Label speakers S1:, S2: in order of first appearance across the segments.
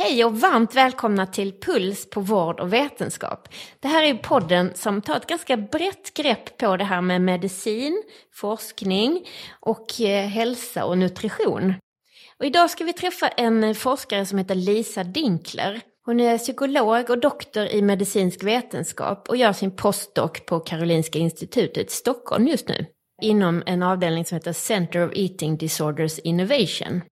S1: Hej och varmt välkomna till Puls på vård och vetenskap. Det här är podden som tar ett ganska brett grepp på det här med medicin, forskning och eh, hälsa och nutrition. Och idag ska vi träffa en forskare som heter Lisa Dinkler. Hon är psykolog och doktor i medicinsk vetenskap och gör sin postdoc på Karolinska institutet i Stockholm just nu. Inom en avdelning som heter Center of Eating Disorders Innovation.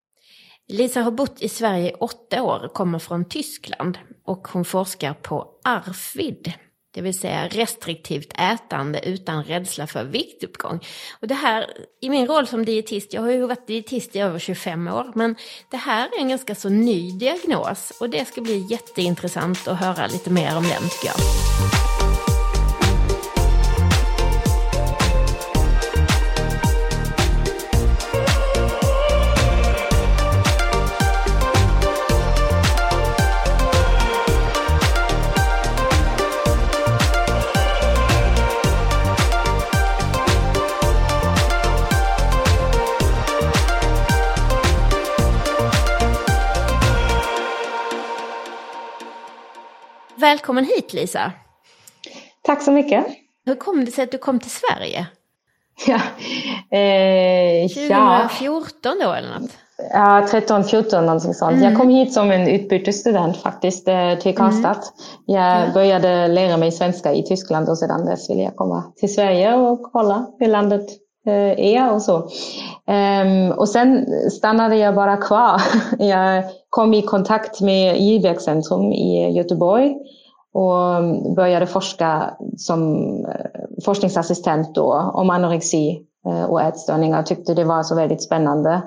S1: Lisa har bott i Sverige i åtta år, kommer från Tyskland och hon forskar på ARFID, det vill säga restriktivt ätande utan rädsla för viktuppgång. Och det här, i min roll som dietist, jag har ju varit dietist i över 25 år, men det här är en ganska så ny diagnos och det ska bli jätteintressant att höra lite mer om den tycker jag. Välkommen hit Lisa!
S2: Tack så mycket!
S1: Hur kom det sig att du kom till Sverige?
S2: Ja, eh,
S1: 2014 då eller något?
S2: Ja, 13, 14 någonting sånt. Mm. Jag kom hit som en utbytesstudent faktiskt eh, till mm. Karlstad. Mm. Jag började lära mig svenska i Tyskland och sedan dess ville jag komma till Sverige och kolla hur landet Eh, är och så. Ehm, och sen stannade jag bara kvar. jag kom i kontakt med Givbergscentrum i Göteborg och började forska som eh, forskningsassistent då om anorexi eh, och ätstörningar och tyckte det var så väldigt spännande.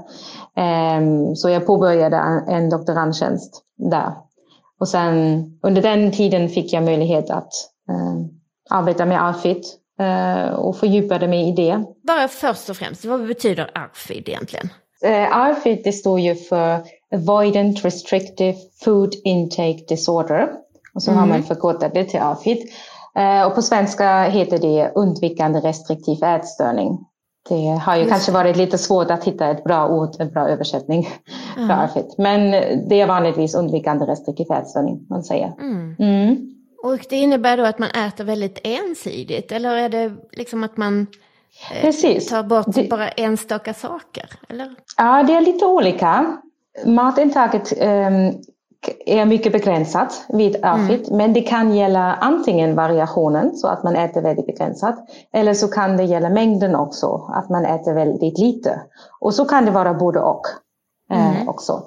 S2: Ehm, så jag påbörjade en doktorandtjänst där. Och sen under den tiden fick jag möjlighet att arbeta med AFIT och fördjupade mig i det.
S1: Bara först och främst, vad betyder ARFID egentligen?
S2: ARFID det står ju för Avoidant Restrictive Food Intake Disorder. Och så mm. har man förkortat det till AFID. Eh, och på svenska heter det undvikande restriktiv ätstörning. Det har ju Just kanske varit lite svårt att hitta ett bra ord, en bra översättning mm. för AFID. Men det är vanligtvis undvikande restriktiv ätstörning man säger. Mm.
S1: Och det innebär då att man äter väldigt ensidigt? Eller är det liksom att man eh, Precis. tar bort det... bara enstaka saker? Eller?
S2: Ja, det är lite olika. Matintaget um, är mycket begränsat vid AFID, mm. men det kan gälla antingen variationen, så att man äter väldigt begränsat, eller så kan det gälla mängden också, att man äter väldigt lite. Och så kan det vara både och eh, mm. också.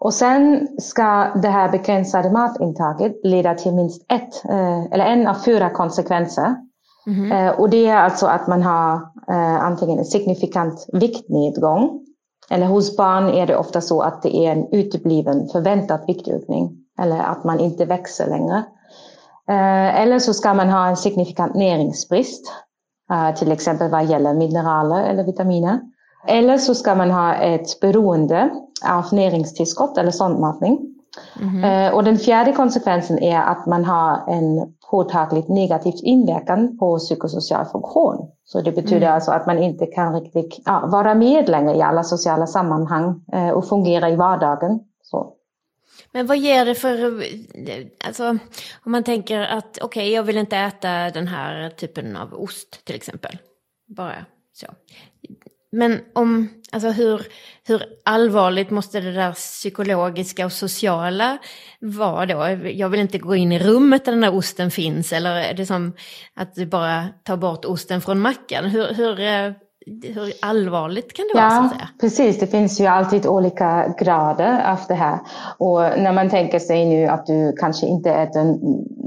S2: Och sen ska det här begränsade matintaget leda till minst ett, eh, eller en av fyra konsekvenser. Mm. Och det är alltså att man har eh, antingen en signifikant viktnedgång, eller hos barn är det ofta så att det är en utebliven förväntad viktökning eller att man inte växer längre. Eller så ska man ha en signifikant näringsbrist, till exempel vad gäller mineraler eller vitaminer. Eller så ska man ha ett beroende av näringstillskott eller sondmatning. Mm. Och den fjärde konsekvensen är att man har en påtagligt negativ inverkan på psykosocial funktion. Så det betyder mm. alltså att man inte kan riktigt ja, vara med längre i alla sociala sammanhang eh, och fungera i vardagen. Så.
S1: Men vad ger det för, alltså om man tänker att okej okay, jag vill inte äta den här typen av ost till exempel. Bara så. Men om, alltså hur, hur allvarligt måste det där psykologiska och sociala vara då? Jag vill inte gå in i rummet där den där osten finns eller är det som att du bara tar bort osten från mackan? Hur, hur, eh, hur allvarligt kan det
S2: ja,
S1: vara? Så att säga?
S2: Precis, det finns ju alltid olika grader av det här. Och när man tänker sig nu att du kanske inte äter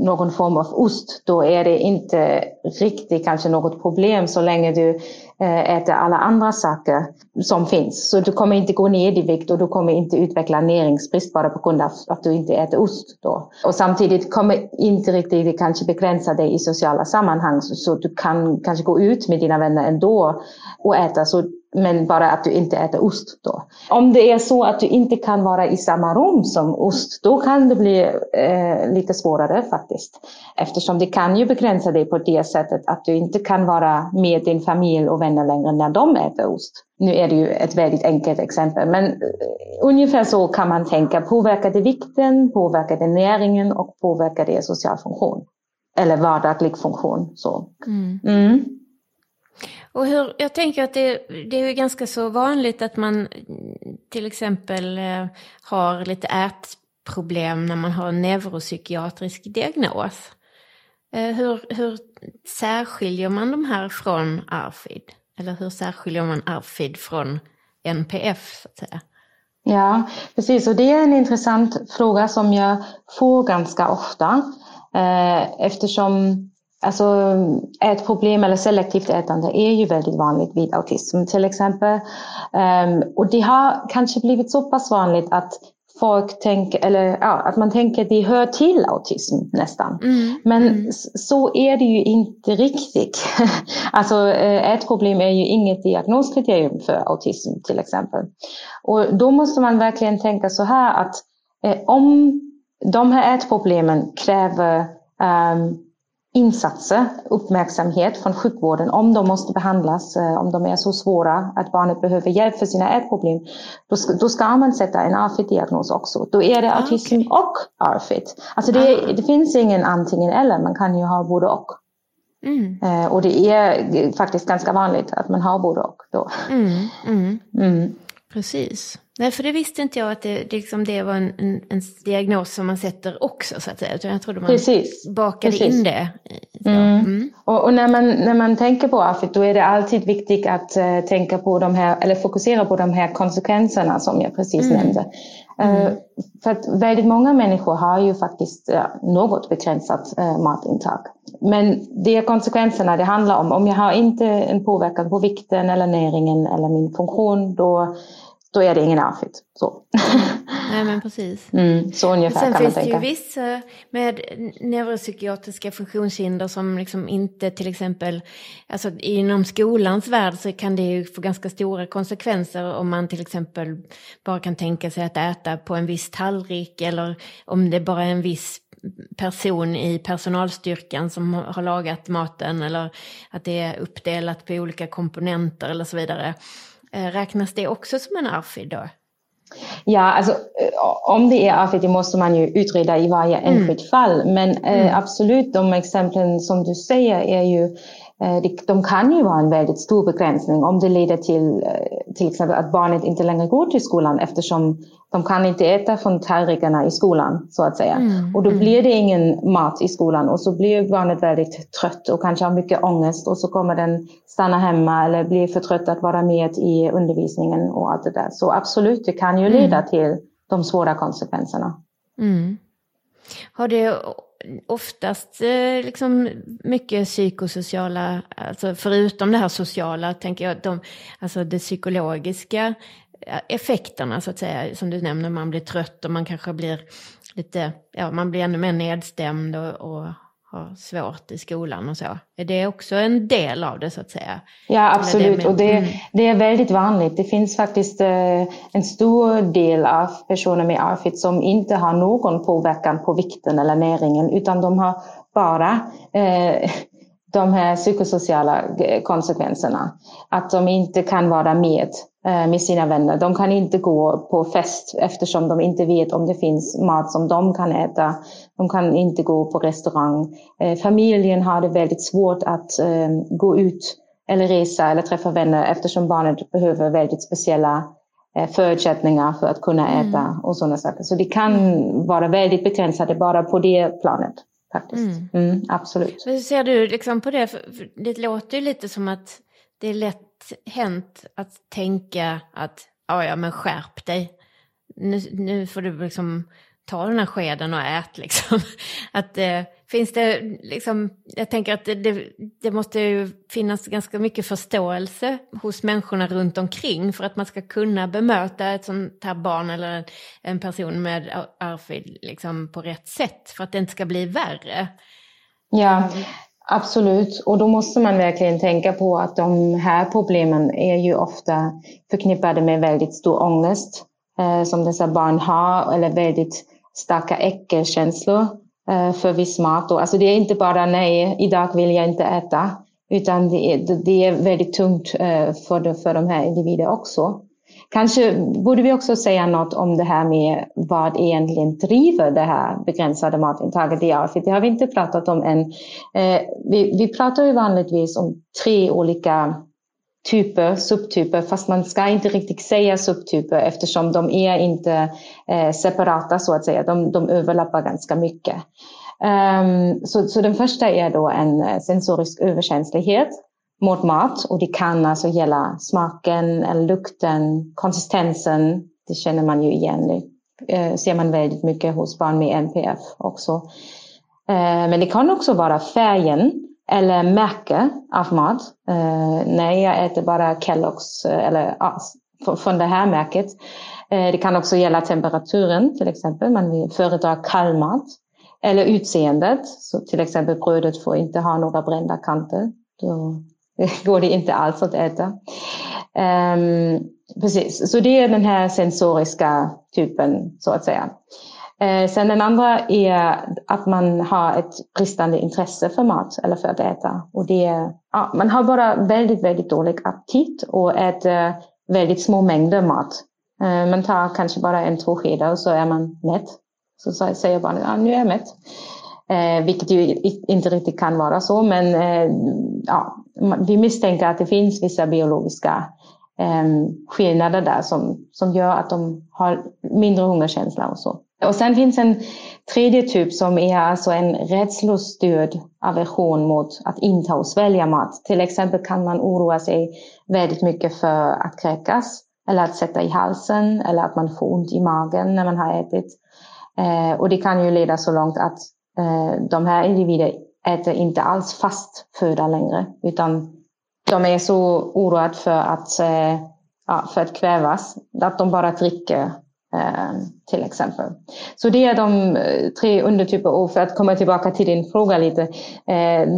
S2: någon form av ost, då är det inte riktigt kanske något problem så länge du Eh, äter alla andra saker som finns. Så du kommer inte gå ner i vikt och du kommer inte utveckla näringsbrist bara på grund av att du inte äter ost. Då. Och samtidigt kommer inte riktigt kanske begränsa dig i sociala sammanhang så, så du kan kanske gå ut med dina vänner ändå och äta. Så men bara att du inte äter ost då. Om det är så att du inte kan vara i samma rum som ost, då kan det bli eh, lite svårare faktiskt. Eftersom det kan ju begränsa dig på det sättet att du inte kan vara med din familj och vänner längre när de äter ost. Nu är det ju ett väldigt enkelt exempel, men eh, ungefär så kan man tänka. Påverkar det vikten, påverkar det näringen och påverkar det social funktion? Eller vardaglig funktion. Så. Mm. Mm.
S1: Och hur, jag tänker att det, det är ganska så vanligt att man till exempel eh, har lite ätproblem när man har en neuropsykiatrisk diagnos. Eh, hur, hur särskiljer man de här från ARFID? Eller hur särskiljer man ARFID från NPF? Så att säga?
S2: Ja, precis. Och det är en intressant fråga som jag får ganska ofta. Eh, eftersom Alltså ätproblem eller selektivt ätande är ju väldigt vanligt vid autism till exempel. Um, och det har kanske blivit så pass vanligt att folk tänker, eller ja, att man tänker att det hör till autism nästan. Mm. Men mm. så är det ju inte riktigt. alltså eh, ätproblem är ju inget diagnoskriterium för autism till exempel. Och då måste man verkligen tänka så här att eh, om de här ätproblemen kräver um, insatser, uppmärksamhet från sjukvården om de måste behandlas, eh, om de är så svåra att barnet behöver hjälp för sina ätproblem, då ska, då ska man sätta en ARFID-diagnos också. Då är det ah, autism okay. och ARFID. Alltså det, ah. det, finns ingen antingen eller, man kan ju ha både och. Mm. Eh, och det är faktiskt ganska vanligt att man har både och då. Mm,
S1: mm. Precis. Nej, för det visste inte jag att det, det, liksom, det var en, en, en, diagnos som man sätter också, så att säga. Utan jag trodde man Precis. bakade Precis. in det.
S2: Mm. Mm. Och, och, när, man, när man tänker på AFID, då är det alltid viktigt att uh, tänka på de här, eller fokusera på de här konsekvenserna som jag precis mm. nämnde. Uh, för att väldigt många människor har ju faktiskt uh, något begränsat matintag. Men det är konsekvenserna det handlar om. Om jag har inte en påverkan på vikten eller näringen eller min funktion, då då är det ingen outfit. Så.
S1: Nej men precis.
S2: Mm, så ungefär
S1: Sen
S2: kan
S1: man
S2: tänka.
S1: Sen finns det ju vissa med neuropsykiatriska funktionshinder som liksom inte till exempel, alltså inom skolans värld så kan det ju få ganska stora konsekvenser om man till exempel bara kan tänka sig att äta på en viss tallrik eller om det bara är en viss person i personalstyrkan som har lagat maten eller att det är uppdelat på olika komponenter eller så vidare. Eh, räknas det också som en ARFID då?
S2: Ja, alltså eh, om det är ARFID det måste man ju utreda i varje mm. enskilt mm. fall. Men eh, mm. absolut, de exemplen som du säger är ju de kan ju vara en väldigt stor begränsning om det leder till till exempel att barnet inte längre går till skolan eftersom de kan inte äta från tallrikarna i skolan så att säga. Mm, och då mm. blir det ingen mat i skolan och så blir barnet väldigt trött och kanske har mycket ångest och så kommer den stanna hemma eller blir för trött att vara med i undervisningen och allt det där. Så absolut, det kan ju leda mm. till de svåra konsekvenserna.
S1: Mm. Har det oftast eh, liksom mycket psykosociala, alltså förutom det här sociala, tänker jag, de, alltså det psykologiska eh, effekterna så att säga, som du nämner, man blir trött och man kanske blir lite, ja man blir ännu mer nedstämd och, och har svårt i skolan och så. Är det också en del av det så att säga?
S2: Ja absolut det och det, mm. det, är väldigt vanligt. Det finns faktiskt eh, en stor del av personer med ARFID som inte har någon påverkan på vikten eller näringen utan de har bara eh, de här psykosociala konsekvenserna. Att de inte kan vara med eh, med sina vänner. De kan inte gå på fest eftersom de inte vet om det finns mat som de kan äta. De kan inte gå på restaurang. Eh, familjen har det väldigt svårt att eh, gå ut eller resa eller träffa vänner eftersom barnet behöver väldigt speciella förutsättningar för att kunna äta mm. och sådana saker. Så det kan vara väldigt begränsade bara på det planet faktiskt. Mm. Mm, absolut.
S1: Hur ser du liksom på det? För det låter ju lite som att det är lätt hänt att tänka att ja, ja men skärp dig. Nu, nu får du liksom ta den här skeden och ät liksom. Att eh, finns det liksom, jag tänker att det, det, det, måste ju finnas ganska mycket förståelse hos människorna runt omkring för att man ska kunna bemöta ett sånt här barn eller en person med ARFID liksom på rätt sätt för att det inte ska bli värre.
S2: Ja, Absolut, och då måste man verkligen tänka på att de här problemen är ju ofta förknippade med väldigt stor ångest eh, som dessa barn har eller väldigt starka äckelkänslor eh, för viss mat. Och, alltså det är inte bara nej, idag vill jag inte äta, utan det är, det är väldigt tungt eh, för, de, för de här individerna också. Kanske borde vi också säga något om det här med vad egentligen driver det här begränsade matintaget i Afrika. Det har vi inte pratat om än. Eh, vi, vi pratar ju vanligtvis om tre olika typer, subtyper, fast man ska inte riktigt säga subtyper eftersom de är inte eh, separata så att säga. De, de överlappar ganska mycket. Um, så, så den första är då en eh, sensorisk överkänslighet mot mat och det kan alltså gälla smaken, eller lukten, konsistensen. Det känner man ju igen. Det eh, ser man väldigt mycket hos barn med NPF också. Eh, men det kan också vara färgen eller märke av mat. Eh, nej, jag äter bara Kelloggs eh, eller från det här märket. Eh, det kan också gälla temperaturen till exempel. Man föredrar kall mat. Eller utseendet. Så till exempel brödet får inte ha några brända kanter. Då går det inte alls att äta. Um, precis, så det är den här sensoriska typen så att säga. Uh, sen den andra är att man har ett bristande intresse för mat eller för att äta. Och det är, ja, man har bara väldigt, väldigt dålig aptit och äter väldigt små mängder mat. Uh, man tar kanske bara en, två skedar och så är man mätt. Så säger barnet, ja, nu är jag mätt. Eh, vilket ju inte riktigt kan vara så, men eh, ja, vi misstänker att det finns vissa biologiska eh, skillnader där som, som gör att de har mindre hungerkänsla och så. Och sen finns en tredje typ som är alltså en rädslostyrd aversion mot att inta och svälja mat. Till exempel kan man oroa sig väldigt mycket för att kräkas eller att sätta i halsen eller att man får ont i magen när man har ätit. Eh, och det kan ju leda så långt att Eh, de här individerna äter inte alls fast föda längre, utan de är så oroade för att, eh, ja, för att kvävas, att de bara dricker eh, till exempel. Så det är de tre undertyper. Och för att komma tillbaka till din fråga lite,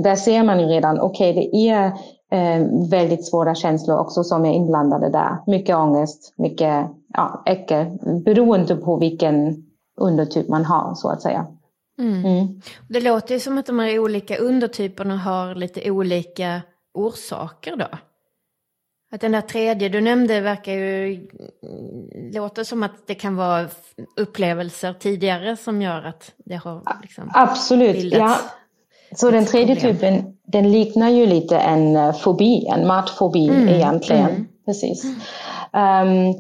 S2: där ser man ju redan, okej okay, det är väldigt svåra känslor också som är inblandade där. Mycket ångest, mycket ja, äckel, beroende på vilken undertyp man har så att säga.
S1: Mm. Mm. Det låter ju som att de här olika undertyperna har lite olika orsaker då. Att den där tredje du nämnde verkar ju låter som att det kan vara upplevelser tidigare som gör att det har liksom
S2: Absolut, ja. Så den tredje problem. typen, den liknar ju lite en eh, fobi, en matfobi mm. egentligen. Mm. Precis. Um,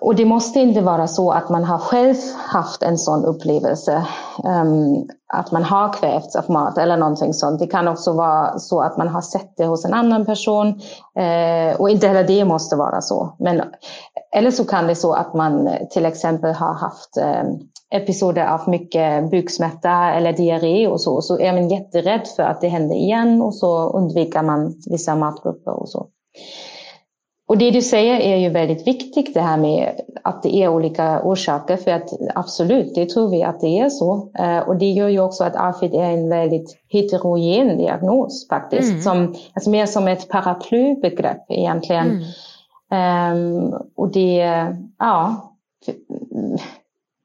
S2: och det måste inte vara så att man har själv haft en sån upplevelse, um, att man har kvävts av mat eller någonting sånt. Det kan också vara så att man har sett det hos en annan person uh, och inte heller det måste vara så. Men, eller så kan det så att man eh, till exempel har haft um, episoder av mycket buksmärta eller diarré och så. Så är man jätterädd för att det händer igen och så undviker man vissa matgrupper och så. Och det du säger är ju väldigt viktigt det här med att det är olika orsaker för att absolut, det tror vi att det är så. Eh, och det gör ju också att AFID är en väldigt heterogen diagnos faktiskt, mm. som, alltså mer som ett paraplybegrepp egentligen. Mm. Um, och det, ja,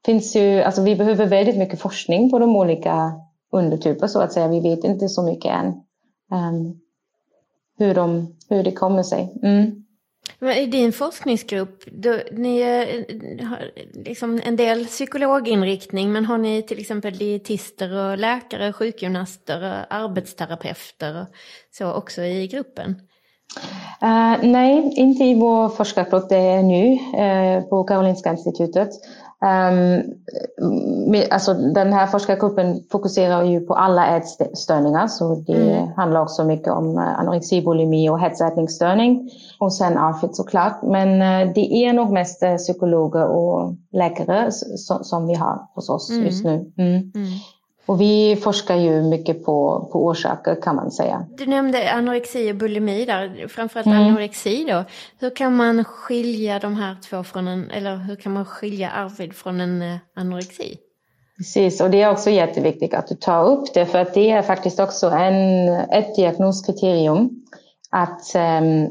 S2: finns ju, alltså vi behöver väldigt mycket forskning på de olika undertyper så att säga. Vi vet inte så mycket än um, hur, de, hur det kommer sig. Mm.
S1: Men I din forskningsgrupp, då, ni har liksom en del psykologinriktning, men har ni till exempel dietister och läkare, sjukgymnaster och arbetsterapeuter och så också i gruppen?
S2: Uh, nej, inte i vår forskargrupp. Det är nu uh, på Karolinska institutet. Um, alltså den här forskargruppen fokuserar ju på alla ätstörningar, så det mm. handlar också mycket om eh, anorexi, bulimi och hetsätningsstörning. Och sen AFID såklart. Men uh, det är nog mest psykologer och läkare som, som vi har hos oss mm. just nu. Mm. Och vi forskar ju mycket på, på orsaker kan man säga.
S1: Du nämnde anorexi och bulimi där, framförallt mm. anorexi då. Hur kan man skilja de här två från en, eller hur kan man skilja Arvid från en eh, anorexi?
S2: Precis, och det är också jätteviktigt att du tar upp det för att det är faktiskt också en, ett diagnoskriterium att um,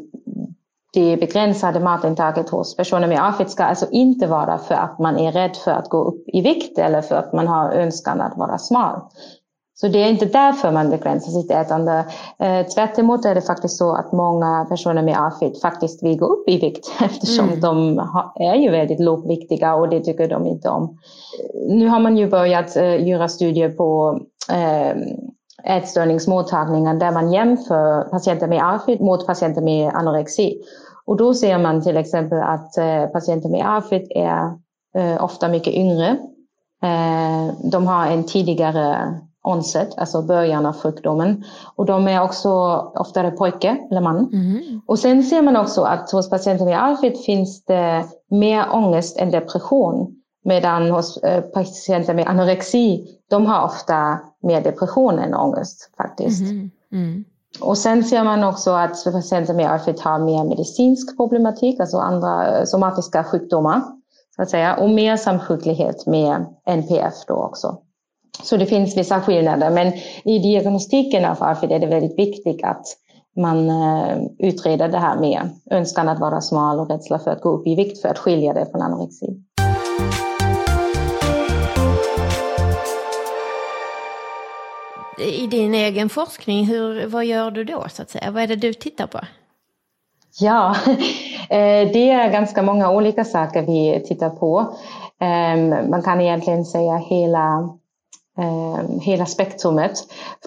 S2: det begränsade matintaget hos personer med AFID ska alltså inte vara för att man är rädd för att gå upp i vikt eller för att man har önskan att vara smal. Så det är inte därför man begränsar sitt ätande. Eh, tvärt är det faktiskt så att många personer med AFID faktiskt vill gå upp i vikt eftersom mm. de är ju väldigt lågviktiga och det tycker de inte om. Nu har man ju börjat eh, göra studier på eh, ätstörningsmottagningar där man jämför patienter med AFID mot patienter med anorexi. Och då ser man till exempel att eh, patienter med AFID är eh, ofta mycket yngre. Eh, de har en tidigare onset, alltså början av sjukdomen. Och de är också oftare pojke eller man. Mm. Och sen ser man också att hos patienter med AFID finns det mer ångest än depression. Medan hos patienter med anorexi, de har ofta mer depression än ångest faktiskt. Mm. Mm. Och sen ser man också att patienter med AFID har mer medicinsk problematik, alltså andra somatiska sjukdomar. Så att säga, och mer samsjuklighet med NPF då också. Så det finns vissa skillnader, men i diagnostiken av AFID är det väldigt viktigt att man eh, utreder det här med önskan att vara smal och rädsla för att gå upp i vikt för att skilja det från anorexi.
S1: I din egen forskning, hur, vad gör du då så att säga? Vad är det du tittar på?
S2: Ja, eh, det är ganska många olika saker vi tittar på. Ehm, man kan egentligen säga hela ehm, hela spektrumet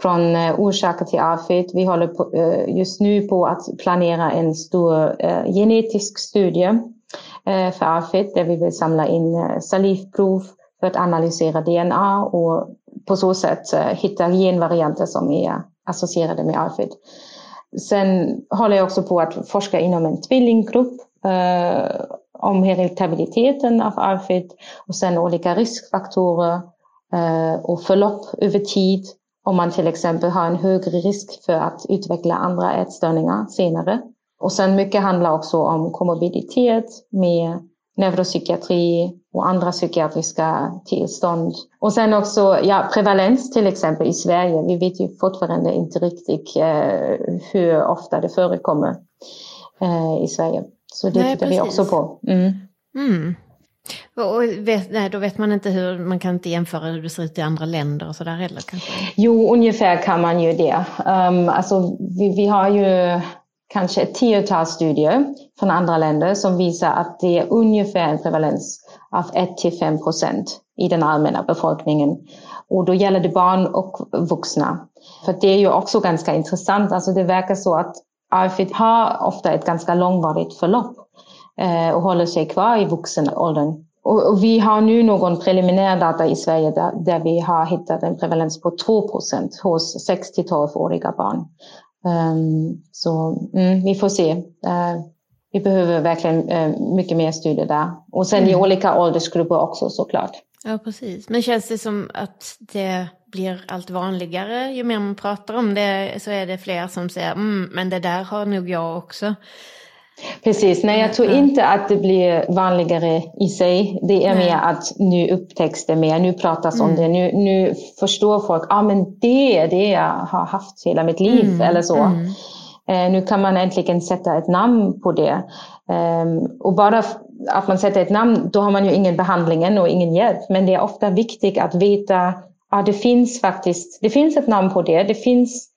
S2: från eh, orsaker till avfett. Vi håller på, eh, just nu på att planera en stor genetisk studie för avfett där vi vill samla in salivprov för att analysera DNA och på så sätt eh, hitta genvarianter som är associerade med AFID. Sen håller jag också på att forska inom en tvillinggrupp eh, om heritabiliteten av AFID och sen olika riskfaktorer Eh, och förlopp över tid. Om man till exempel har en högre risk för att utveckla andra ätstörningar senare. Och sen mycket handlar också om komorbiditet med neuropsykiatri och andra psykiatriska tillstånd. Och sen också ja, prevalens till exempel i Sverige. Vi vet ju fortfarande inte riktigt eh, hur ofta det förekommer eh, i Sverige. Så det Nej, tittar precis. vi också på. Mm. Mm.
S1: Och vet, nej, då vet man inte hur, man kan inte jämföra hur det ser ut i andra länder och sådär heller kanske?
S2: Jo, ungefär kan man ju det. Um, alltså, vi, vi har ju kanske ett tiotal studier från andra länder som visar att det är ungefär en prevalens av 1-5 procent i den allmänna befolkningen. Och då gäller det barn och vuxna. För det är ju också ganska intressant. Alltså det verkar så att AFID har ofta ett ganska långvarigt förlopp eh, och håller sig kvar i vuxenåldern. Och, och vi har nu någon preliminär data i Sverige där, där vi har hittat en prevalens på 2 procent hos 6 12-åriga barn. Um, så mm, vi får se. Uh, vi behöver verkligen uh, mycket mer studier där. Och sen mm. i olika åldersgrupper också såklart.
S1: Ja, precis. Men känns det som att det blir allt vanligare ju mer man pratar om det så är det fler som säger mm, men det där har nog jag också.
S2: Precis, nej jag tror inte att det blir vanligare i sig. Det är nej. mer att nu upptäcks det mer, nu pratas mm. om det, nu, nu förstår folk, ja ah, men det är det jag har haft hela mitt liv mm. eller så. Mm. Eh, nu kan man äntligen sätta ett namn på det. Eh, och bara att man sätter ett namn, då har man ju ingen behandling och ingen hjälp. Men det är ofta viktigt att veta att ah, det finns faktiskt, det finns ett namn på det, det finns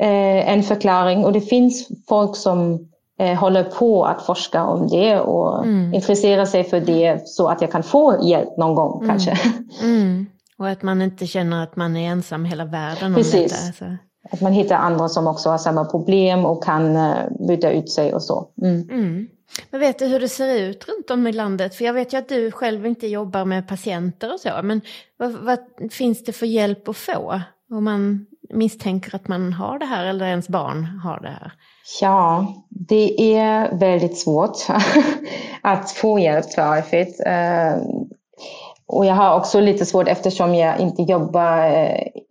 S2: eh, en förklaring och det finns folk som eh, håller på att forska om det och mm. intressera sig för det så att jag kan få hjälp någon gång mm. kanske.
S1: Mm. Och att man inte känner att man är ensam hela världen
S2: Precis. om detta. Alltså. Att man hittar andra som också har samma problem och kan uh, byta ut sig och så. Mm.
S1: Mm. Men vet du hur det ser ut runt om i landet? För jag vet ju att du själv inte jobbar med patienter och så. Men vad, vad finns det för hjälp att få om man misstänker att man har det här eller ens barn har det här?
S2: Ja, det är väldigt svårt att få hjälp för AFID. Eh, och jag har också lite svårt eftersom jag inte jobbar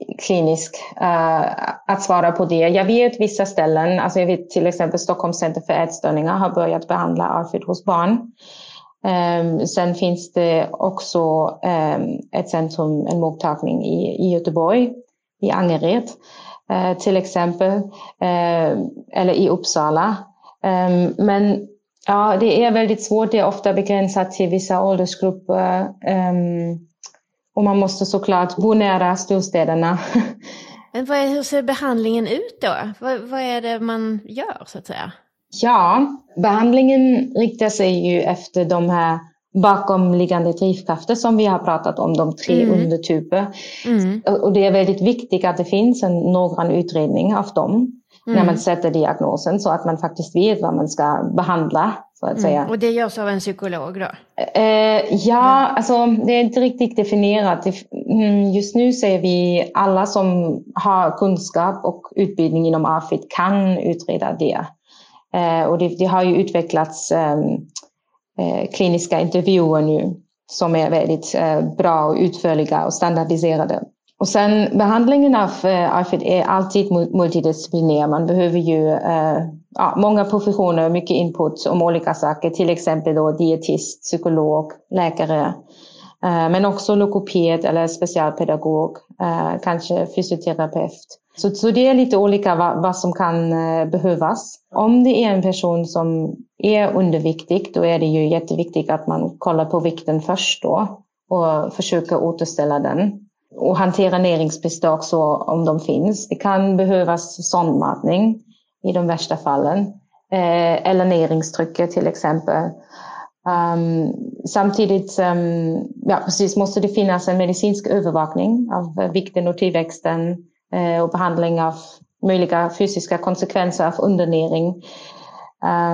S2: klinisk kliniskt att svara på det. Jag vet vissa ställen, alltså jag vet till exempel Stockholms center för ätstörningar har börjat behandla AFID hos barn. Um, sen finns det också um, ett centrum, en mottagning i, i Göteborg, i Angered uh, till exempel, uh, eller i Uppsala. Um, men ja, det är väldigt svårt, det är ofta begränsat till vissa åldersgrupper och man måste såklart bo nära storstäderna.
S1: Men är, hur ser behandlingen ut då? Vad, vad är det man gör så att säga?
S2: Ja, behandlingen riktar sig ju efter de här bakomliggande drivkrafter som vi har pratat om, de tre mm. undertyper. Mm. Och det är väldigt viktigt att det finns en noggrann utredning av dem mm. när man sätter diagnosen så att man faktiskt vet vad man ska behandla. Så att mm. säga.
S1: Och det görs av en psykolog då?
S2: Eh, ja, alltså det är inte riktigt definierat. Mm, just nu säger vi alla som har kunskap och utbildning inom AFIT kan utreda det. Eh, och det, det, har ju utvecklats ehm, eh, kliniska intervjuer nu som är väldigt eh, bra och utförliga och standardiserade. Och sen behandlingen av eh, AFID är alltid multidisciplinär. Man behöver ju eh, ja, många professioner, mycket input om olika saker. Till exempel då dietist, psykolog, läkare. Eh, men också logoped eller specialpedagog, eh, kanske fysioterapeut. Så, så det är lite olika vad, vad som kan eh, behövas. Om det är en person som är underviktig, då är det ju jätteviktigt att man kollar på vikten först då och försöker återställa den. Och hantera näringsbrist också om de finns. Det kan behövas sondmatning i de värsta fallen. Eh, eller näringstrycket till exempel. Um, samtidigt um, ja, precis, måste det finnas en medicinsk övervakning av vikten och tillväxten Eh, och behandling av möjliga fysiska konsekvenser av undernäring.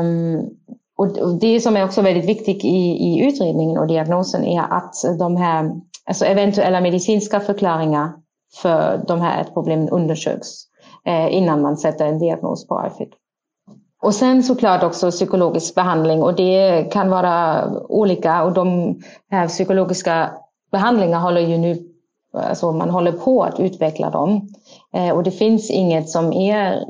S2: Um, och det som är också väldigt viktigt i, i utredningen och diagnosen är att de här alltså eventuella medicinska förklaringar för de här problemen undersöks Eh, innan man sätter en diagnos på AFID. Och sen såklart också psykologisk behandling och det kan vara olika och de här psykologiska behandlingarna håller ju nu Alltså man håller på att utveckla dem. Eh, och det finns inget som är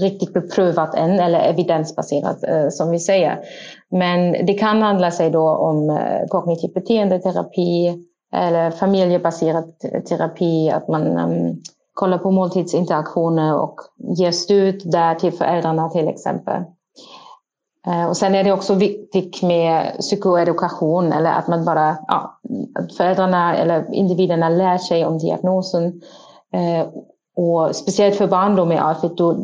S2: riktigt beprövat än eller evidensbaserat eh, som vi säger. Men det kan handla sig då om kognitiv beteendeterapi eller familjebaserad terapi, att man ehm, kollar på måltidsinteraktioner och ger stöd där till föräldrarna till exempel. Eh, och sen är det också viktigt med psykoedukation eller att man bara, ja, att föräldrarna eller individerna lär sig om diagnosen. Eh, och speciellt för barn då med AFIT, då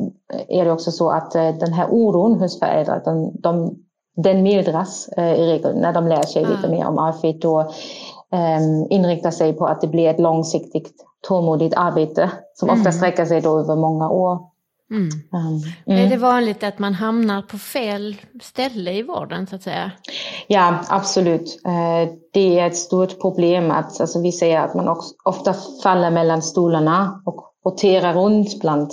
S2: är det också så att eh, den här oron hos föräldrar, den, de, den mildras i regel när de lär sig mm. lite mer om och um, inriktar sig på att det blir ett långsiktigt tålmodigt arbete som ofta mm. sträcker sig då över många år.
S1: Mm. Mm. Är det vanligt att man hamnar på fel ställe i vården så att säga?
S2: Ja, absolut. Eh, det är ett stort problem att alltså, vi säger att man ofta faller mellan stolarna och roterar runt bland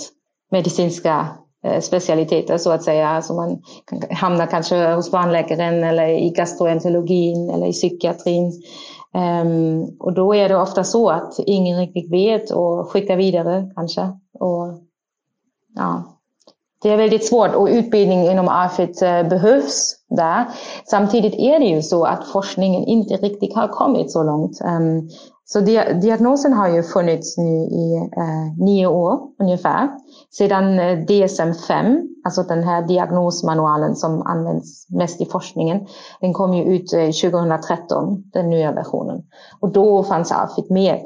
S2: medicinska eh, specialiteter så att säga. Alltså man hamnar kanske hos barnläkaren eller i gastroenterologin eller i psykiatrin. Um, och då är det ofta så att ingen riktigt vet och skickar vidare kanske. Och ja, det är väldigt svårt och utbildning inom AFIT eh, behövs där. Samtidigt är det ju så att forskningen inte riktigt har kommit så långt. Ehm, så diagnosen har ju funnits nu i eh, nio år ungefär. Sedan eh, DSM-5, alltså den här diagnosmanualen som används mest i forskningen, den kom ju ut 2013, den nya versionen. Och då fanns AFIT med.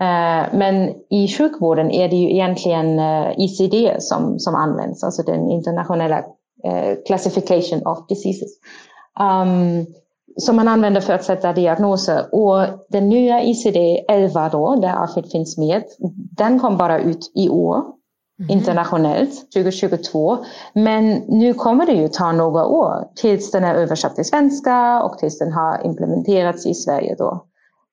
S2: Eh, men i sjukvården är det ju egentligen eh, ICD som, som används, alltså den internationella eh, classification of diseases. Um, som man använder för att sätta diagnoser. Och den nya ICD-11 då, där AFID finns med, den kom bara ut i år. Mm. internationellt 2022. Men nu kommer det ju ta några år tills den är översatt till svenska och tills den har implementerats i Sverige då.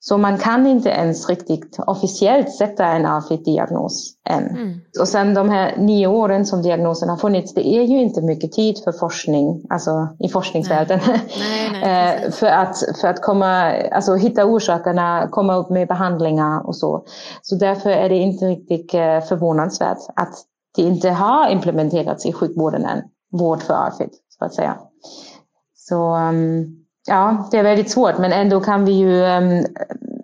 S2: Så man kan inte ens riktigt officiellt sätta en AFID-diagnos än. Mm. Och sen de här nio åren som diagnosen har funnits, det är ju inte mycket tid för forskning, alltså i forskningsvärlden. Nej. Nej, nej, eh, för, att, för att komma, alltså hitta orsakerna, komma upp med behandlingar och så. Så därför är det inte riktigt eh, förvånansvärt att det inte har implementerats i sjukvården än, vård för AFID, så att säga. Så um, ja, det är väldigt svårt men ändå kan vi ju um,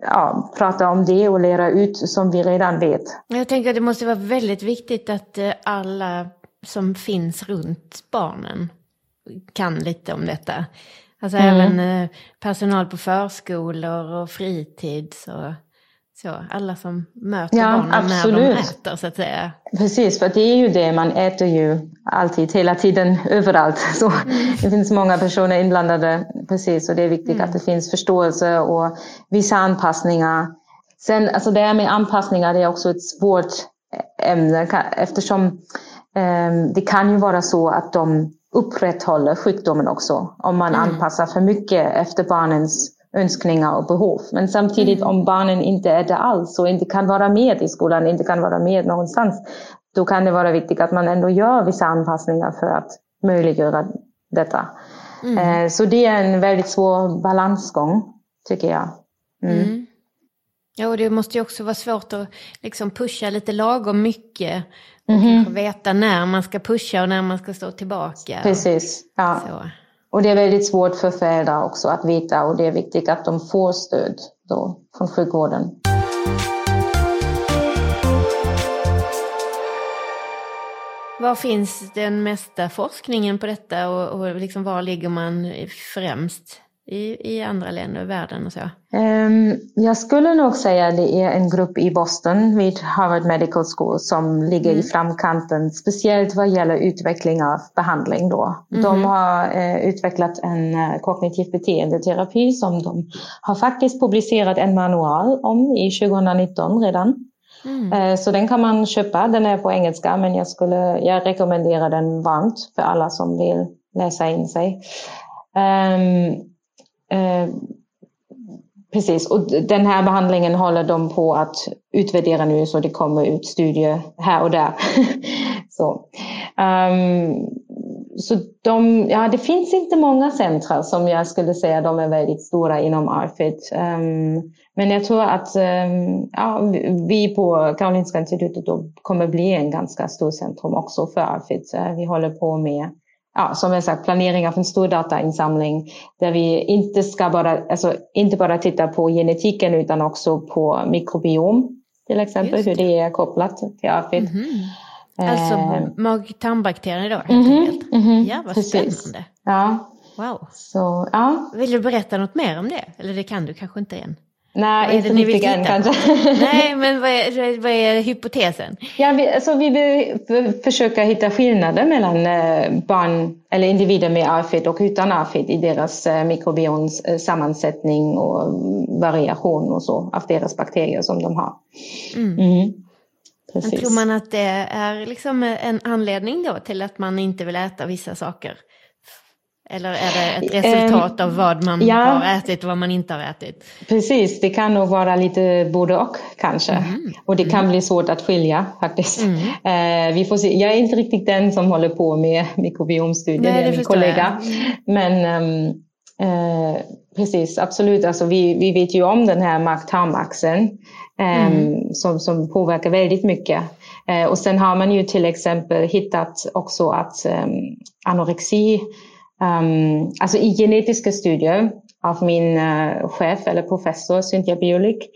S2: ja, prata om det och lära ut som vi redan vet.
S1: Jag tänker att det måste vara väldigt viktigt att eh, alla som finns runt barnen kan lite om detta. Alltså mm. även eh, personal på förskolor och fritids och så. Alla som möter ja, barnen absolut. när de äter så att säga.
S2: Precis, för det är ju det, man äter ju alltid, hela tiden, överallt. Så mm. Det finns många personer inblandade, precis, och det är viktigt mm. att det finns förståelse och vissa anpassningar. Sen, alltså det här med anpassningar, det är också ett svårt ämne eftersom um, det kan ju vara så att de upprätthåller sjukdomen också om man mm. anpassar för mycket efter barnens önskningar och behov. Men samtidigt mm. om barnen inte är det alls och inte kan vara med i skolan, inte kan vara med någonstans, då kan det vara viktigt att man ändå gör vissa anpassningar för att möjliggöra detta. Mm. Eh, så det är en väldigt svår balansgång, tycker jag. Mm. mm.
S1: Ja, och det måste ju också vara svårt att liksom pusha lite lagom mycket och mm. veta när man ska pusha och när man ska stå tillbaka.
S2: Precis. Ja. Så. Och det är väldigt svårt för föräldrar också att veta och det är viktigt att de får stöd då från sjukvården.
S1: Var finns den mesta forskningen på detta och, och liksom var ligger man främst? I, i andra länder i världen och så?
S2: Um, jag skulle nog säga att det är en grupp i Boston vid Harvard Medical School som ligger mm. i framkanten, speciellt vad gäller utveckling av behandling. Då. Mm. De har uh, utvecklat en uh, kognitiv beteendeterapi som de har faktiskt publicerat en manual om i 2019 redan. Mm. Uh, så den kan man köpa, den är på engelska men jag, skulle, jag rekommenderar den varmt för alla som vill läsa in sig. Um, Eh, Eh, precis, och den här behandlingen håller de på att utvärdera nu så det kommer ut studier här och där. så. Um, så de, ja, det finns inte många centra som jag skulle säga de är väldigt stora inom ARFID. Um, ehm, men jag tror att um, ja, vi på Karolinska institutet kommer bli en ganska stor centrum också för ARFID. Uh, vi håller på med ja, som jag sagt, planering av en stor datainsamling där vi inte ska bara, alltså, inte bara titta på genetiken utan också på mikrobiom till exempel, det. hur det är kopplat till AFID. Mm
S1: -hmm. Alltså eh, mag-tarmbakterier då helt mm -hmm. enkelt? Mm -hmm. Ja, vad Precis. spännande.
S2: Ja.
S1: Wow.
S2: Så, ja.
S1: Vill du berätta något mer om det? Eller det kan du kanske inte än?
S2: Nej, inte riktigt än kanske.
S1: Nej, men vad är, vad är hypotesen?
S2: Ja, vi, alltså, vi vill försöka hitta skillnader mellan eh, barn eller individer med AFID och utan AFID i deras eh, mikrobioms eh, sammansättning och variation och så av deras bakterier som de har.
S1: Mm. Mm. Tror man att det är liksom en anledning då till att man inte vill äta vissa saker? Eller är det ett resultat av vad man ja, har ätit och vad man inte har ätit?
S2: Precis, det kan nog vara lite både och kanske. Mm. Och det kan mm. bli svårt att skilja faktiskt. Mm. Eh, vi får se. Jag är inte riktigt den som håller på med mikrobiomstudier, det är min kollega. Jag. Men um, eh, precis, absolut. Alltså, vi, vi vet ju om den här makt-tarmaxeln um, som, som påverkar väldigt mycket. Eh, och sen har man ju till exempel hittat också att um, anorexi Um, alltså i genetiska studier av min uh, chef eller professor Cynthia Biolik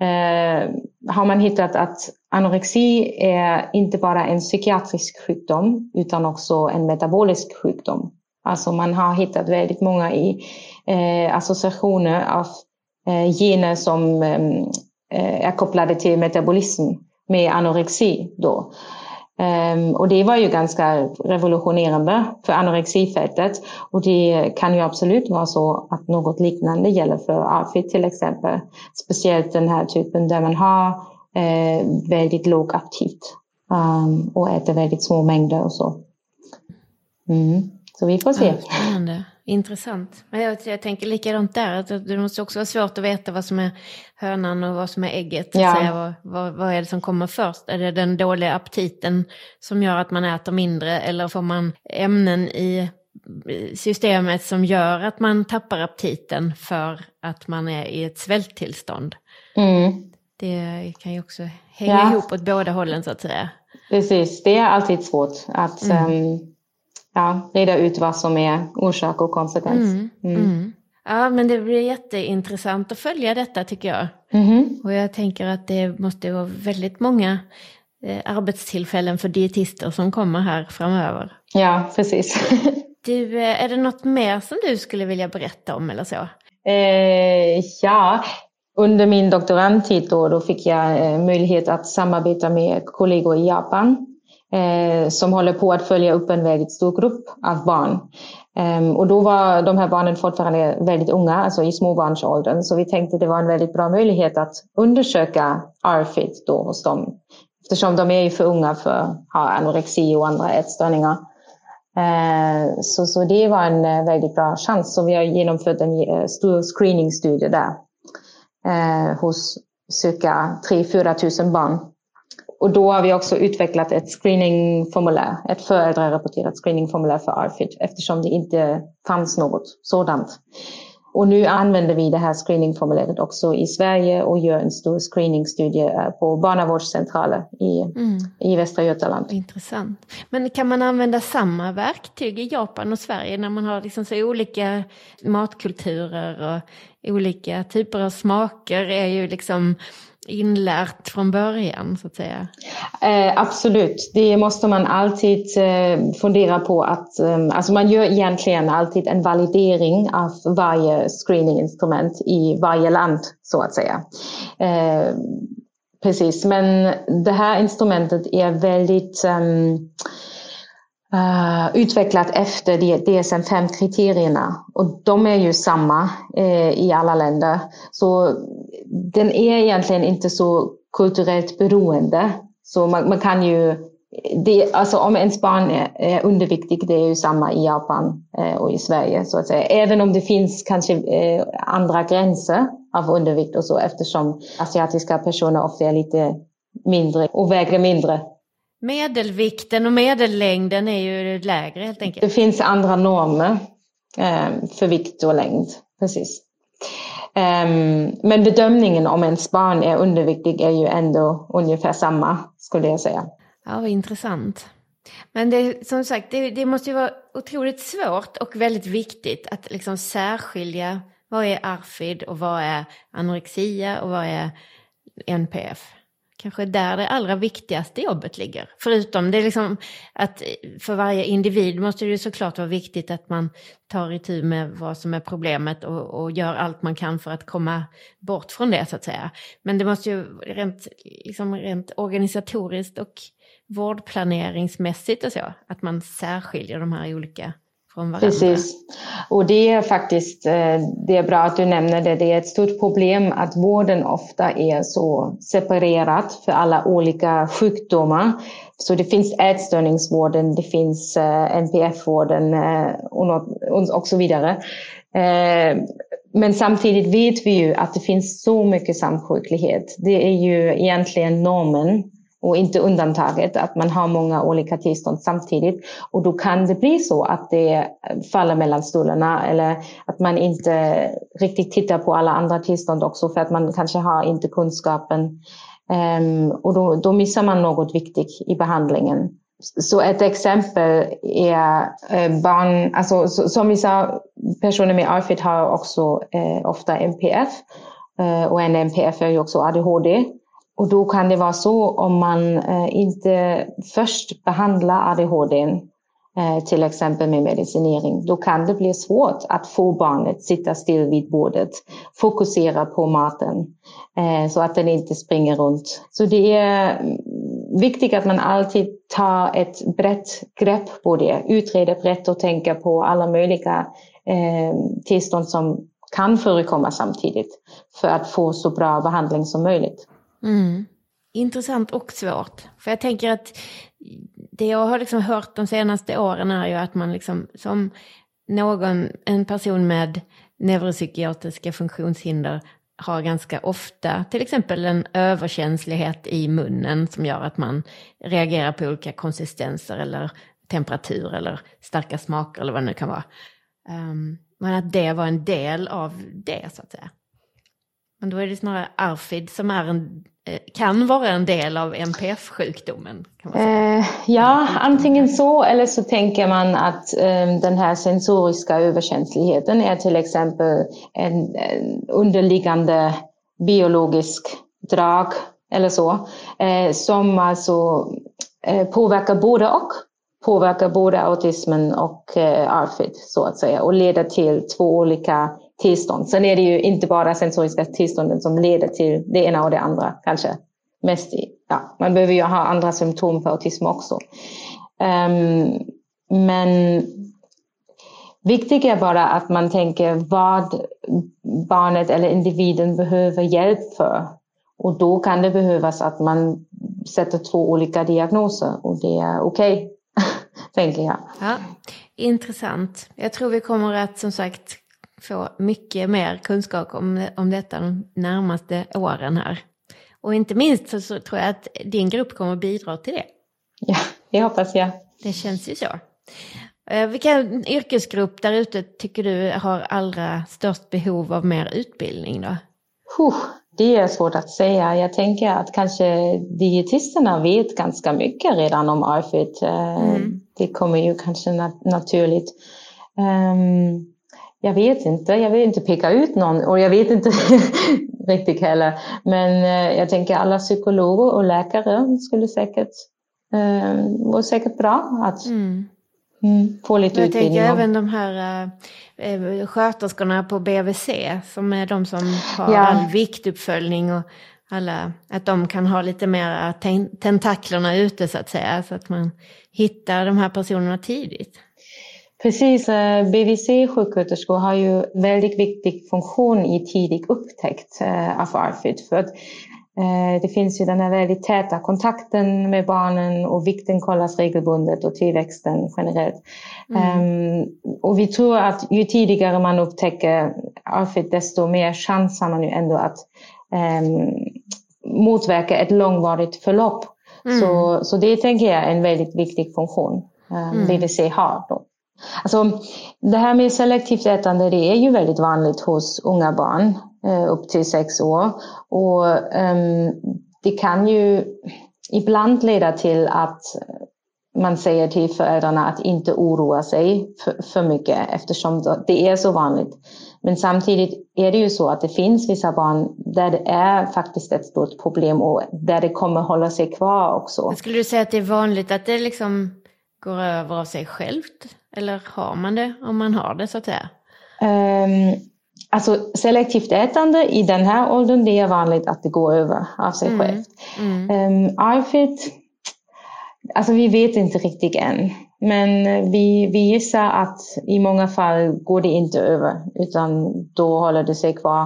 S2: uh, har man hittat att anorexi är inte bara en psykiatrisk sjukdom utan också en metabolisk sjukdom. Alltså man har hittat väldigt många i, uh, associationer av gener som um, är kopplade till metabolism med anorexi. Då. Um, och det var ju ganska revolutionerande för anorexifältet. Och det kan ju absolut vara så att något liknande gäller för AFID till exempel. Speciellt den här typen där man har eh, väldigt låg aptit um, och äter väldigt små mängder och så. Mm. Så vi får se. Ja.
S1: Intressant. Men jag, jag tänker likadant där, att det måste också vara svårt att veta vad som är hönan och vad som är ägget. Ja. Säga, vad, vad, vad, är det som kommer först? Är det den dåliga aptiten som gör att man äter mindre eller får man ämnen i systemet som gör att man tappar aptiten för att man är i ett svälttillstånd? Mm. Det kan ju också hänga ja. ihop åt båda hållen så att säga.
S2: Precis, det är alltid svårt att mm. um ja, reda ut vad som är orsak och konsekvens. Mm,
S1: mm. Mm. Ja, men det blir jätteintressant att följa detta tycker jag.
S2: Mhm.
S1: Och jag tänker att det måste vara väldigt många eh, arbetstillfällen för dietister som kommer här framöver.
S2: Ja, precis.
S1: Du, eh, är det något mer som du skulle vilja berätta om eller så?
S2: Eh, ja, under min doktorandtid då, då fick jag eh, möjlighet att samarbeta med kollegor i Japan eh, som håller på att följa upp en väldigt stor grupp av barn. Ehm, och då var de här barnen fortfarande väldigt unga, alltså i småbarnsåldern, så vi tänkte att det var en väldigt bra möjlighet att undersöka RFID då hos dem. Eftersom de är ju för unga för att ha anorexi och andra ätstörningar. Eh, Så, så det var en eh, väldigt bra chans. Så vi har genomfört en eh, stor screeningstudie där eh, hos cirka 3-4 tusen barn. Och då har vi också utvecklat ett screeningformulär, ett föräldrarapporterat screeningformulär för ARFID eftersom det inte fanns något sådant. Och nu använder vi det här screeningformuläret också i Sverige och gör en stor screeningstudie på barnavårdscentraler i,
S1: Mm.
S2: i Västra Götaland.
S1: Intressant. Men kan man använda samma verktyg i Japan och Sverige när man har liksom så olika matkulturer och olika typer av smaker är ju liksom inlärt från början så att säga.
S2: Eh, absolut, det måste man alltid eh, fundera på att eh, alltså man gör egentligen alltid en validering av varje screeninginstrument i varje land så att säga. Eh, precis, men det här instrumentet är väldigt ehm, Uh, utvecklat efter de- DSM-5-kriterierna och de är ju samma eh, i alla länder. Så den är egentligen inte så kulturellt beroende. Så man, man kan ju, det, alltså om ens barn är, är underviktig, det är ju samma i Japan eh, och i Sverige så att säga. Även om det finns kanske eh, andra gränser av undervikt och så eftersom asiatiska personer ofta är lite mindre och väger mindre.
S1: Medelvikten och medellängden är ju lägre helt
S2: Det
S1: enkelt.
S2: finns andra normer eh, för vikt och längd. Precis. Ehm, men bedömningen om ens barn är underviktig är ju ändå ungefär samma, skulle jag säga.
S1: Ja, vad intressant. Men det, som sagt, det, det måste ju vara otroligt svårt och väldigt viktigt att liksom särskilja vad är ARFID och vad är anorexia och vad är NPF. Kanske där det allra viktigaste jobbet ligger. Förutom det liksom att för varje individ måste det ju såklart vara viktigt att man tar itu med vad som är problemet och, och gör allt man kan för att komma bort från det så att säga. Men det måste ju rent, liksom rent organisatoriskt och vårdplaneringsmässigt och så, att man särskiljer de här olika från varandra.
S2: Precis. Och det är faktiskt eh, det är bra att du nämner det. Det är ett stort problem att vården ofta är så separerad för alla olika sjukdomar. Så det finns ätstörningsvården, det finns eh, NPF-vården eh, och, och- så vidare. Men samtidigt vet vi ju att det finns så mycket samsjuklighet. Det är ju egentligen normen och inte undantaget att man har många olika tillstånd samtidigt. Och då kan det bli så att det faller mellan stolarna eller att man inte riktigt tittar på alla andra tillstånd också för att man kanske har inte kunskapen. Um, och då, då missar man något viktigt i behandlingen. Så ett exempel är eh, barn, alltså så- som vi sa, personer med ARFID har också eh, ofta NPF. Eh, och en NPF är ju också ADHD. Och då kan det vara så om man eh, inte först behandlar ADHD, eh, till exempel med medicinering, då kan det bli svårt att få barnet sitta still vid bordet, fokusera på maten, eh, så att den inte springer runt. Så det är mm, viktigt att man alltid tar ett brett grepp på det, utreder brett och tänker på alla möjliga tillstånd som kan förekomma samtidigt för att få så bra behandling som möjligt.
S1: Mm. Intressant och svårt. För jag tänker att det jag har liksom hört de senaste åren är ju att man liksom som någon, en person med neuropsykiatriska funktionshinder har ganska ofta till exempel en överkänslighet i munnen som gör att man reagerar på olika konsistenser eller temperatur eller starka smaker eller vad det nu kan vara. Um, men att det var en del av det så att säga. Men då är det snarare ARFID som är en, eh, kan vara en del av NPF-sjukdomen?
S2: Eh, ja, antingen så eller så tänker man att eh, den här sensoriska överkänsligheten är till exempel en, en underliggande biologisk drag eller så, eh, som alltså eh, påverkar både och. Påverkar både autismen och eh, ARFID så att säga och leder till två olika tillstånd. Sen är det ju inte bara sensoriska tillstånden som leder till det ena och det andra kanske. Mest i, ja, man behöver ju ha andra symptom för autism också. Um, men viktigt är bara att man tänker vad barnet eller individen behöver hjälp för. Och då kan det behövas att man sätter två olika diagnoser och det är okej, okay, tänker jag.
S1: Ja, intressant. Jag tror vi kommer att som sagt få mycket mer kunskap om, om detta de närmaste åren här. Och inte minst så, så tror jag att din grupp kommer att bidra till det.
S2: Ja, det hoppas jag.
S1: Det känns ju så. Eh, vilken yrkesgrupp där ute tycker du har allra störst behov av mer utbildning då?
S2: det är svårt att säga. Jag tänker att kanske dietisterna vet ganska mycket redan om ARFID. Eh, mm. Det kommer ju kanske nat naturligt. Jag vet inte, jag vill inte peka ut någon och jag vet inte riktigt heller. Men eh, jag tänker alla psykologer och läkare skulle säkert eh, vara säkert bra att mm. Mm, få lite
S1: jag
S2: utbildning.
S1: Jag tänker även de här eh, sköterskorna på BVC som är de som har ja. all viktuppföljning och alla, att de kan ha lite mer tentaklerna ute så att säga, så att man hittar de här personerna tidigt.
S2: Precis, eh, BVC-sjuksköterskor har ju väldigt viktig funktion i tidig upptäckt eh, av ARFID. För att eh, det finns ju den här väldigt täta kontakten med barnen och vikten kollas regelbundet och tillväxten generellt. Mm. Um, och vi tror att ju tidigare man upptäcker ARFID desto mer chans har man ju ändå att um, motverka ett långvarigt förlopp. Mm. Så, så det tänker jag är en väldigt viktig funktion um, mm. BVC har. Då. Alltså, det här med selektivt ätande det är ju väldigt vanligt hos unga barn eh, upp till sex år. Och um, det kan ju ibland leda till att man säger till föräldrarna att inte oroa sig för, för mycket eftersom det är så vanligt. Men samtidigt är det ju så att det finns vissa barn där det är faktiskt ett stort problem och där det kommer hålla sig kvar också.
S1: Skulle du säga att det är vanligt att det liksom går över av sig självt? Eller har man det om man har det så att säga?
S2: Um, alltså selektivt ätande i den här åldern, det är vanligt att det går över av sig mm. självt. Mm. Um, ARFID, alltså vi vet inte riktigt än. Men vi, vi gissar att i många fall går det inte över, utan då håller det sig kvar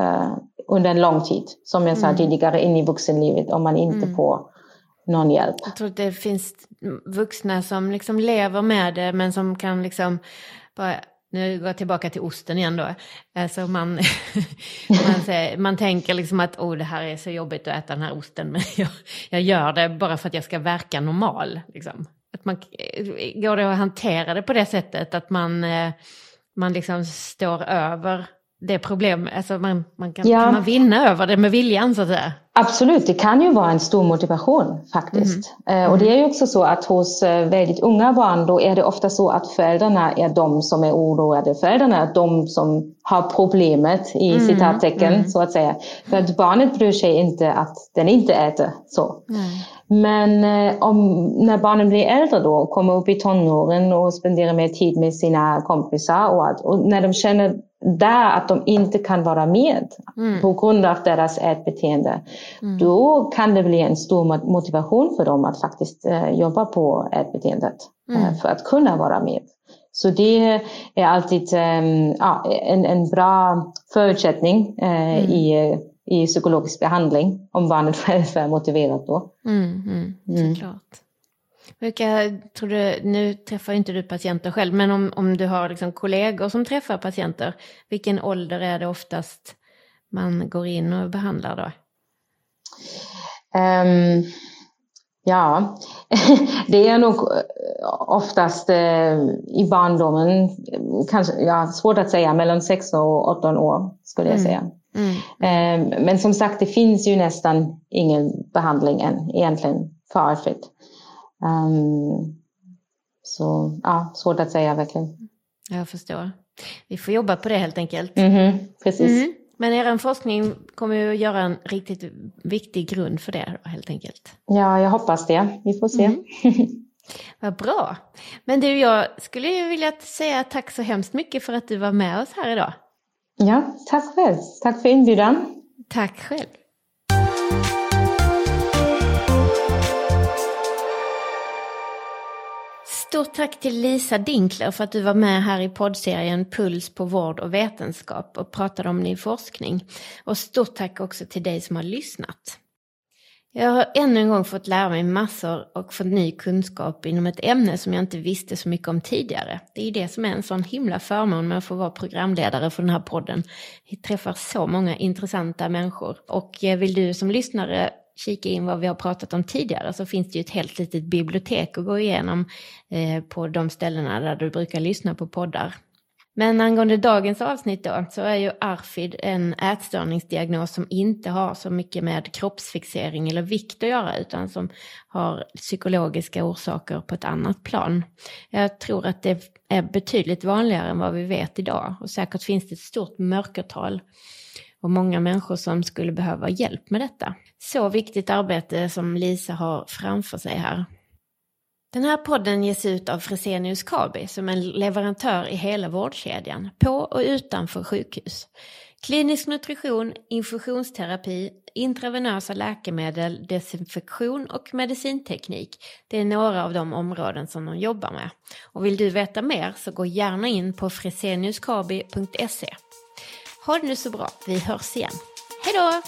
S2: uh, under en lång tid. Som jag sa mm. tidigare, in i vuxenlivet om man inte mm. får någon hjälp.
S1: Jag tror att det finns vuxna som liksom lever med det men som kan liksom bara nu går jag tillbaka till osten igen då. Alltså man, man, säger, man tänker liksom att oh, det här är så jobbigt att äta den här osten men jag, jag gör det bara för att jag ska verka normal. Liksom. Att man, eh, går det att hantera det på det sättet att man, eh, man liksom står över det problem, alltså man, man kan, ja. kan man vinna över det med viljan så att säga?
S2: Absolut, det kan ju vara en stor motivation faktiskt. Mm. Och det är ju också så att hos eh, väldigt unga barn då är det ofta så att föräldrarna är de som är oroade. Föräldrarna är de som har problemet i mm. citattecken mm. så att säga. För att barnet bryr sig inte att den inte äter så. Men eh, om, när barnen blir äldre då, kommer upp i tonåren och spenderar mer tid med sina kompisar och, att, och när de känner där att de inte kan vara med mm. på grund av deras ätbeteende, mm. då kan det bli en stor motivation för dem att faktiskt eh, jobba på ätbeteendet eh, mm. för att kunna vara med. Så det är alltid eh, en, en bra förutsättning eh, mm. i, i psykologisk behandling om barnet själv är motiverat då.
S1: Mm, mm, mm. såklart. Vilka, tror du, nu träffar inte du patienter själv, men om, om du har liksom kollegor som träffar patienter, vilken ålder är det oftast man går in och behandlar då? Um,
S2: ja, det är nog eh, oftast uh, i barndomen, kanske, ja, svårt att säga, mellan 16 och 18 år skulle jag mm. säga. Mm. Eh, men som sagt, det finns ju nästan ingen behandling än egentligen för AFID. Um, så ja, svårt att säga verkligen.
S1: Jag förstår. Vi får jobba på det helt enkelt.
S2: Mm, precis. Mm.
S1: Men er forskning kommer ju att göra en riktigt viktig grund för det helt enkelt.
S2: Ja, jag hoppas det. Vi får se. Mm.
S1: Vad bra. Men du, jag skulle ju vilja säga tack så hemskt mycket för att du var med oss här idag.
S2: Ja, tack själv. Tack för inbjudan.
S1: Tack själv. Stort tack till Lisa Dinkler för att du var med här i poddserien Puls på vård och vetenskap och pratade om ny forskning. Och stort tack också till dig som har lyssnat. Jag har ännu en gång fått lära mig massor och fått ny kunskap inom ett ämne som jag inte visste så mycket om tidigare. Det är ju det som är en sån himla förmån med att få vara programledare för den här podden. Vi träffar så många intressanta människor. Och eh, vill du som lyssnare kika in vad vi har pratat om tidigare så finns det ju ett helt litet bibliotek att gå igenom eh, på de ställena där du brukar lyssna på poddar. Men angående dagens avsnitt då, så är ju ARFID en ätstörningsdiagnos som inte har så mycket med kroppsfixering eller vikt att göra, utan som har psykologiska orsaker på ett annat plan. Jag tror att det är betydligt vanligare än vad vi vet idag och säkert finns det ett stort mörkertal och många människor som skulle behöva hjälp med detta. Så viktigt arbete som Lisa har framför sig här. Den här podden ges ut av Fresenius Kabi som en leverantör i hela vårdkedjan, på och utanför sjukhus. Klinisk nutrition, infusionsterapi, intravenösa läkemedel, desinfektion och medicinteknik. Det är några av de områden som de jobbar med. Och vill du veta mer så gå gärna in på freseniuskabi.se. Ha det nu så bra, vi hörs igen. Hej då!